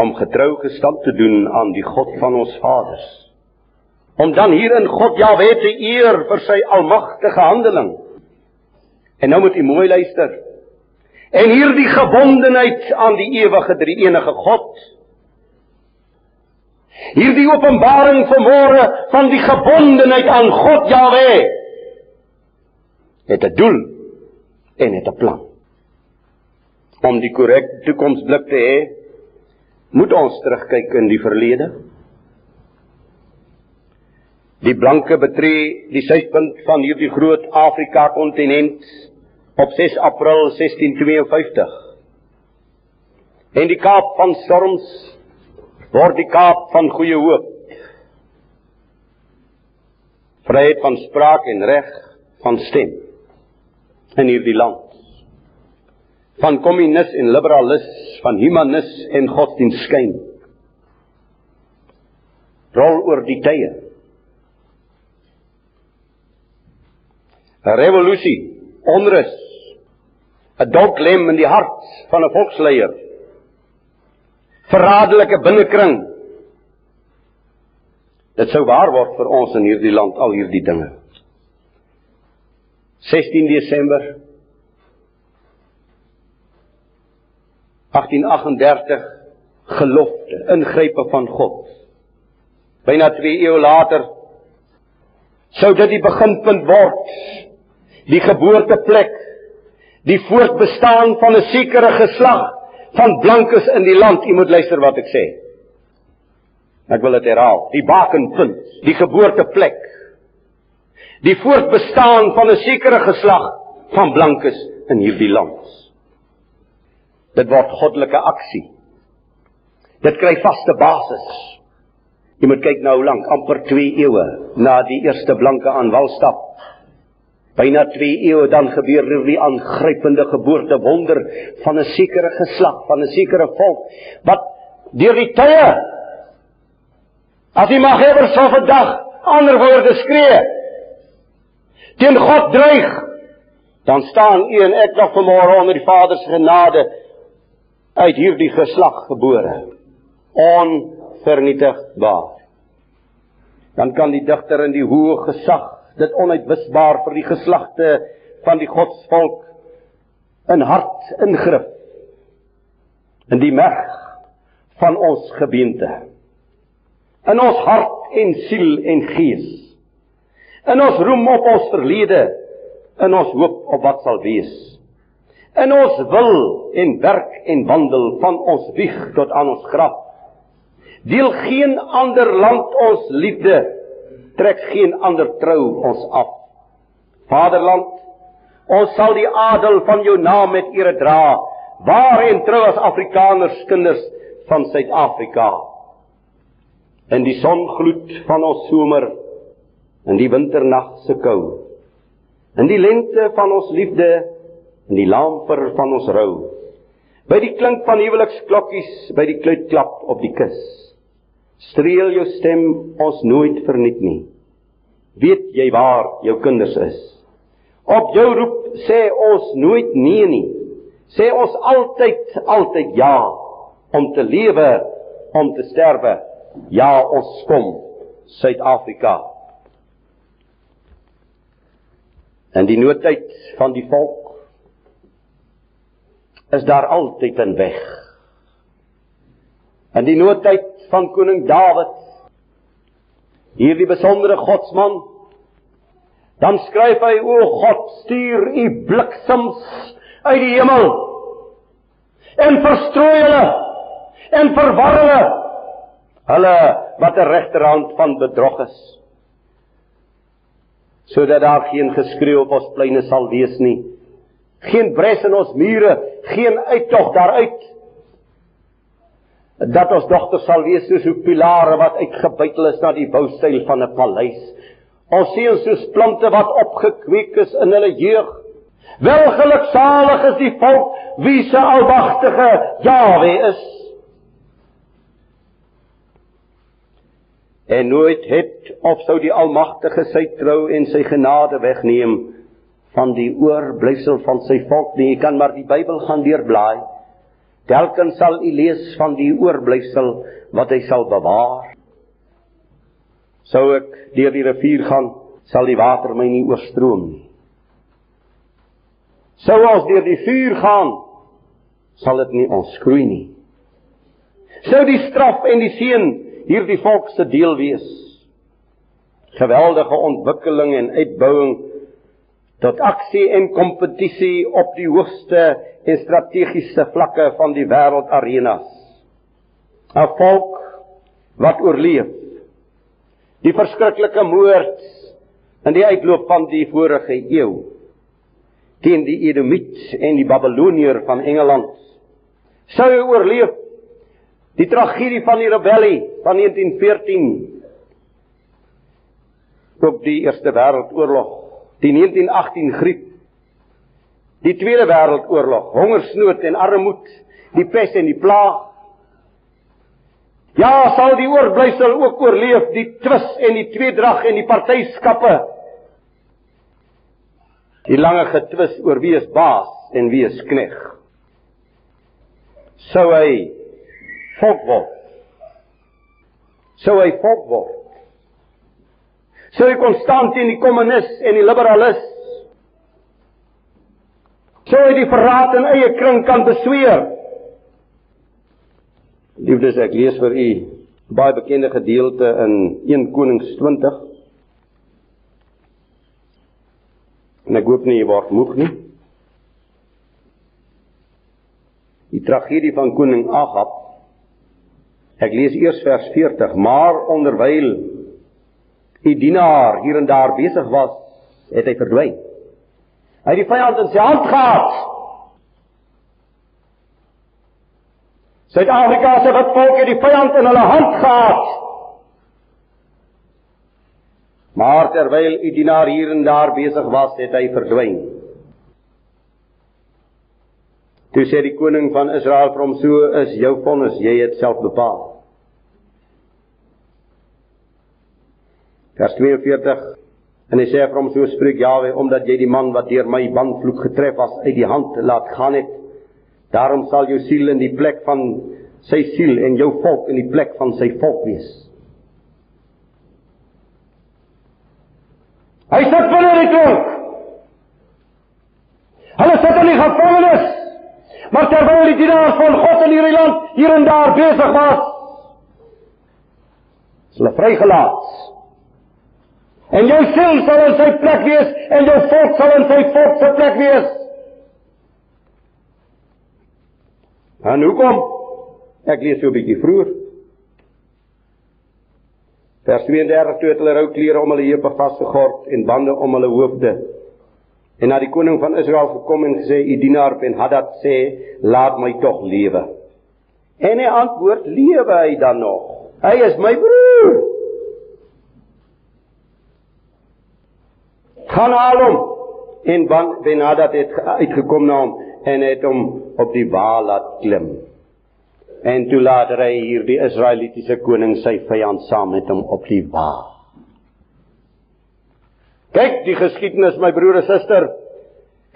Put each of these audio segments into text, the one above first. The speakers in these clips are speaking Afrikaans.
om getrou gestand te doen aan die God van ons vaders. Om dan hier in God Jahwe te eer vir sy almagtige handeling. En nou moet u mooi luister. En hierdie gebondenheid aan die ewige drie enige God. Hierdie openbaring vanmôre van die gebondenheid aan God Jahwe het 'n doel en het 'n plan. Om die korrekte toekomsblik te hê, moet ons terugkyk in die verlede. Die blanke betree die suidpunt van hierdie groot Afrika kontinent op 6 April 1652. En die Kaap van storms word die Kaap van goeie hoop. Vryheid van spraak en reg van stem in hierdie land. Van kommunis en liberalis, van humanis en godsdienstskyn. Rol oor die tye. 'n Revolusie, onrus, 'n dolklem in die hart van 'n volksleier. Verraderlike binnekring. Dit sou waar word vir ons in hierdie land al hierdie dinge. 16 Desember 1838 gelofte ingrype van God. Byna 2 eeue later sou dit die beginpunt word. Die geboorteplek, die voortbestaan van 'n sekere geslag van blankes in die land. U moet luister wat ek sê. Ek wil dit herhaal. Die bakenpunt, die geboorteplek die voortbestaan van 'n sekere geslag van blankes in hierdie land. Dit word goddelike aksie. Dit kry vaste basis. Jy moet kyk nou lank, amper 2 eeue na die eerste blanke aan wal stap. Byna 2 eeue dan gebeur hierdie aangrypende geboorte wonder van 'n sekere geslag, van 'n sekere volk wat deur die tye as jy mag hê vir so 'n dag ander woorde skree teen God dreig, dan staan u en ek nog vanmôre onder die Vader se genade uit hierdie geslag gebore. Onvernietigbaar. Dan kan die digter in die hoë gesag dit onuitwisbaar vir die geslagte van die godsvolk in hart ingrip in die merg van ons gebeente in ons hart en siel en gees In ons roem op ons verlede, in ons hoop op wat sal wees. In ons wil en werk en wandel van ons wieg tot aan ons graf. Deel geen ander land ons liefde, trek geen ander trou ons af. Vaderland, ons sal die adel van jou naam met eer dra, waar en trou as Afrikaners kinders van Suid-Afrika. In die songloed van ons somer in die winternag se kou in die lente van ons liefde in die lamper van ons rou. By die klink van huweliksklokkies by die kluitklap op die kus. Streel jou stem ons nooit verniet nie. Weet jy waar jou kinders is? Op jou roep sê ons nooit nee nie. Sê ons altyd altyd ja om te lewe om te sterwe. Ja ons kom Suid-Afrika. In die noodtyd van die volk is daar altyd 'n weg. In die noodtyd van koning Dawid, hierdie besondere godsman, dan skryf hy: "O God, stuur u bliksems uit die hemel en verstrooi hulle en verwar hulle, hulle wat 'n regterhand van bedrog is." sodat daar geen geskreeu op ons pleine sal wees nie. Geen bres in ons mure, geen uittog daaruit. Dat ons dogters sal wees soos hoe pilare wat uitgebuitel is na die boustyl van 'n paleis. Ons seuns soos plante wat opgekweek is in hulle jeug. Welgeluksalig is die volk wie se almagtige Jahwe is. en nooit het of sou die almagtige sy trou en sy genade wegneem van die oorblyfsel van sy volk nie. Jy kan maar die Bybel gaan deurblaai. Telkens sal u lees van die oorblysel wat hy sal bewaar. Sou ek deur die rivier gaan, sal die water my nie oorstroom nie. Sou ons deur die vuur gaan, sal dit nie ons skroei nie. Sou die straf en die seën hierdie volk se deel wees. Geweldige ontwikkeling en uitbouing tot aksie en kompetisie op die hoogste en strategiese vlakke van die wêreldarenas. 'n Volk wat oorleef. Die verskriklike moord in die uitloop van die vorige eeu teen die Edomiet en die Babiloniër van Engeland sou hy oorleef. Die tragedie van die rebellie van 1914 op die Eerste Wêreldoorlog die 1918 griep die Tweede Wêreldoorlog hongersnood en armoede die pes en die plaag Ja, sal die oorblysel ook oorleef die twis en die tweedrag en die partyskappe. Die lange getwis oor wie is baas en wie is knegg. Sou hy volk word. Sou hy volk word. Sou hy konstant teen die kommunis en die liberalis. Sou hy die verraad in eie kring kan besweer. Liefdes, ek lees vir u baie bekende gedeelte in 1 Konings 20. En ek hoop nie jy word moeg nie. Die tragedie van koning Agab. Ek lees eers vers 40, maar onderwyl die dienaar hier en daar besig was, het hy verdwyn. Hy het die vyand in sy hand gehad. Suid-Afrika se volk het die vyand in hulle hand gehad. Maar terwyl u dienaar hier en daar besig was, het hy verdwyn. Toe sê die koning van Israel vir hom: "So is jou vonnis, jy het self bepaal." Vers 42 En hy sê vir hom: "So spreek Jahwe, omdat jy die man wat deur my bandvloek getref was uit die hand laat gaan het." Daarom sal jou siel in die plek van sy siel en jou volk in die plek van sy volk wees. Hy sit binne die tronk. Hulle sit in die gevangenis. Maar terwyl die dienaars van God in hierdie land hier en daar besig was, is hulle vrygelaat. En jou siel sal in sy plek wees en jou volk sal in sy volk se plek wees. En hoekom? Ek lees so 'n bietjie vroeër. Vers 32 toe het hulle rou klere om hulle heupe vasgegord en bande om hulle hoofde. En na die koning van Israel gekom en gesê: "U dienaar Ben-Hadad sê, laat my tog lewe." En hy antwoord: "Lewe hy dan nog? Hy is my broer." Gaan haal hom. En Ben-Hadad het uitgekom na hom en het hom op die wa laat klim. En toe laat hy hierdie Israelitiese koning sy vyand saam met hom op die wa. Kyk die geskiedenis my broer en suster.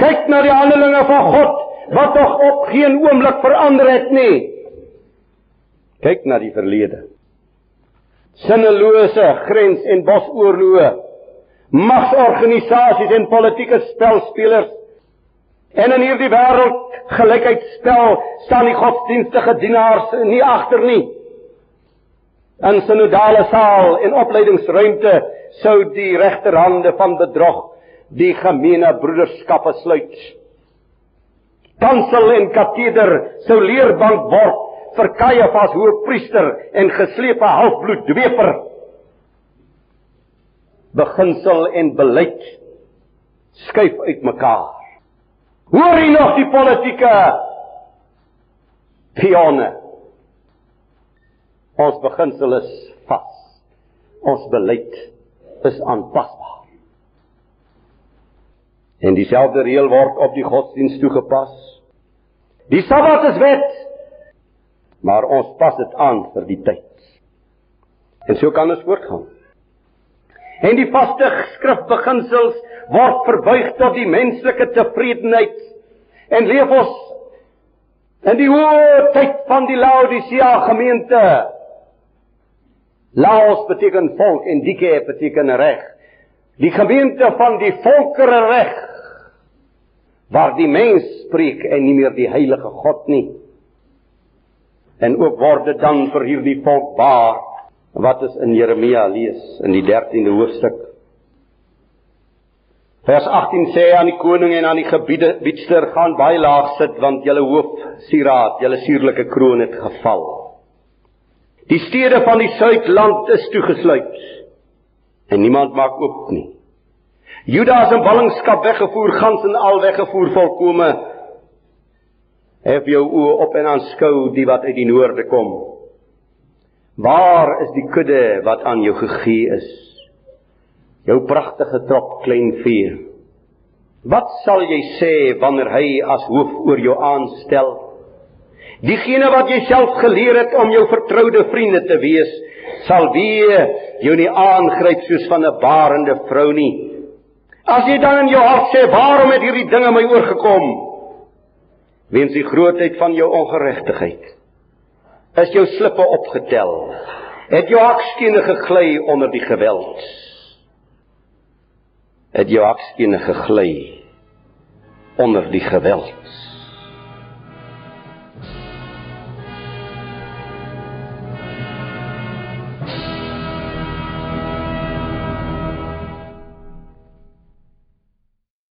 Kyk na die handelinge van God wat nog op geen oomblik verander het nie. Kyk na die verlede. Sinnelose grens en bosoorloë, magsorganisasies en politieke spelspelers En in hierdie wêreld gelykheidspel staan die godsdienstige dienaars nie agter nie. In synodale saal en opleidingsruimte sou die regterhande van bedrog die gemeene broederskappe sluit. Kansel en kateder sou leerbank word vir Kajafas hoofpriester en geslepe halfbloed dweper. Beginsel en beleid skuif uitmekaar. Hoor jy nog die politieke pionne? Ons beginsel is vas. Ons beleid is aanpasbaar. En dieselfde reël word op die godsdienst toegepas. Die Sabbat is wet, maar ons pas dit aan vir die tyd. En so kan ons voortgaan. En die vaste skrifbeginsels word verbuig tot die menslike tevredenheid en leef ons In die hoë tyd van die Laodicea gemeente. Laos beteken volk en dike beteken reg. Die gemeente van die volkere reg waar die mens spreek en nie meer die heilige God nie. En ook word dit dan vir hierdie volk baar wat is in Jeremia lees in die 13de hoofstuk. Vers 18 sê aan die koning en aan die gebiede biedster gaan baie laag sit want julle hoof sieraad, julle suurlike kroon het geval. Die stede van die suidland is toegesluit en niemand maak oop nie. Juda is in ballingskap weggevoer, gans en al weggevoer volkome. Hef jou oë op en aanskou die wat uit die noorde kom. Waar is die kudde wat aan jou gegee is? Jou pragtige trop klein vee. Wat sal jy sê wanneer hy as hoof oor jou aanstel? Diegene wat jy self geleer het om jou vertroude vriende te wees, sal weer jou nie aangryp soos van 'n barende vrou nie. As jy dan in jou hart sê, waarom het hierdie dinge my oorgekom? Weens die grootheid van jou ongeregtigheid. Is jou slippe opgetel? Het jou hakskene gegly onder die geweld? Het jou hakskene gegly onder die geweld?